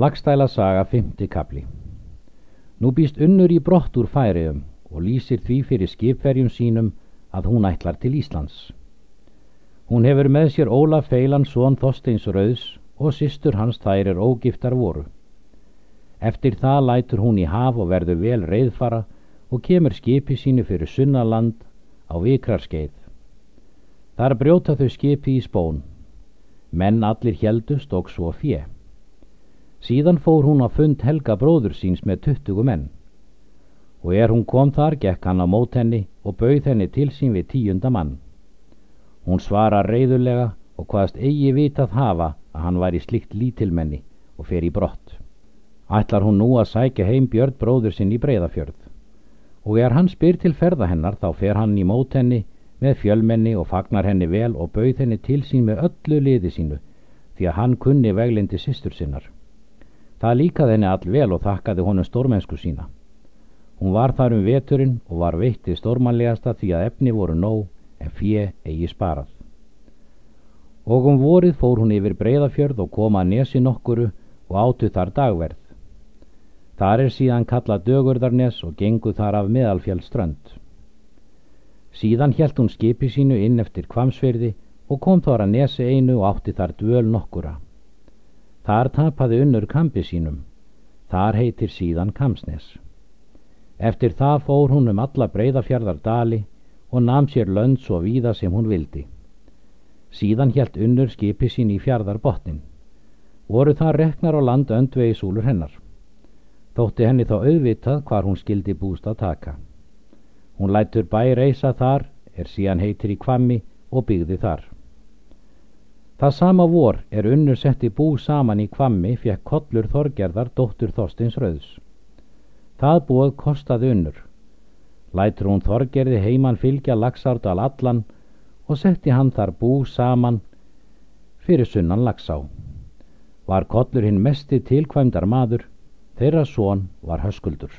Lagstæla saga 5. kapli Nú býst unnur í brott úr færiðum og lýsir því fyrir skipverjum sínum að hún ætlar til Íslands. Hún hefur með sér Ólaf Feilan són Þorsteins Rauðs og systur hans þær er ógiftar voru. Eftir það lætur hún í haf og verður vel reyðfara og kemur skipi sínu fyrir sunnaland á vikrarskeið. Þar brjóta þau skipi í spón. Menn allir heldust og svo fjö. Síðan fór hún að fund Helga bróður síns með tuttugu menn. Og er hún kom þar, gekk hann á mót henni og bauð henni til sín við tíunda mann. Hún svara reyðulega og hvaðast eigi vitað hafa að hann var í slikt lítilmenni og fer í brott. Ætlar hún nú að sækja heim Björn bróður sinn í breyðafjörð. Og er hann spyr til ferða hennar þá fer hann í mót henni með fjölmenni og fagnar henni vel og bauð henni til sín með öllu liði sínu því að hann kunni veglindi sýstur sinnar. Það líkaði henni all vel og þakkaði honum stórmennsku sína. Hún var þar um veturinn og var veittið stórmanlegasta því að efni voru nóg en fjö eigi sparað. Og um vorið fór hún yfir breyðafjörð og koma að nesi nokkuru og átu þar dagverð. Þar er síðan kallað dögurðarnes og gengu þar af meðalfjallströnd. Síðan helt hún skipi sínu inn eftir kvamsverði og kom þar að nesi einu og átti þar dvöl nokkura. Þar tapaði unnur kampi sínum. Þar heitir síðan Kamsnes. Eftir það fór hún um alla breyðafjörðar dali og nam sér lönd svo víða sem hún vildi. Síðan helt unnur skipi sín í fjörðar botnin. Voru það reknar á land öndvegi súlur hennar. Þótti henni þá auðvitað hvar hún skildi búst að taka. Hún lætur bæ reysa þar, er síðan heitir í kvammi og byggði þar. Það sama vor er unnur setti bú saman í kvammi fekk kollur Þorgerðar dóttur Þorsteins Rauðs. Það búið kostaði unnur. Lætur hún Þorgerði heiman fylgja Laxárdal allan og setti hann þar bú saman fyrir sunnan Laxá. Var kollur hinn mesti tilkvæmdar maður, þeirra són var höskuldur.